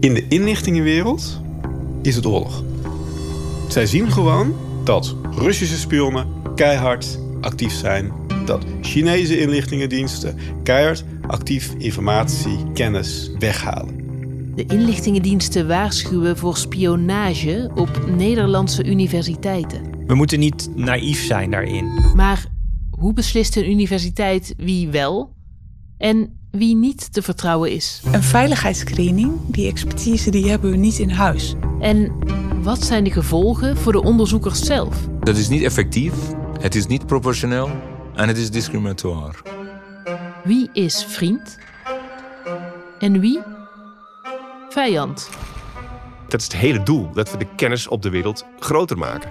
In de inlichtingenwereld is het oorlog. Zij zien gewoon dat Russische spionnen keihard actief zijn. Dat Chinese inlichtingendiensten keihard actief informatie, kennis weghalen. De inlichtingendiensten waarschuwen voor spionage op Nederlandse universiteiten. We moeten niet naïef zijn daarin. Maar hoe beslist een universiteit wie wel en wie niet te vertrouwen is? Een veiligheidsscreening, die expertise, die hebben we niet in huis. En wat zijn de gevolgen voor de onderzoekers zelf? Dat is niet effectief, het is niet proportioneel en het is discriminatoire. Wie is vriend? En wie vijand? Dat is het hele doel, dat we de kennis op de wereld groter maken.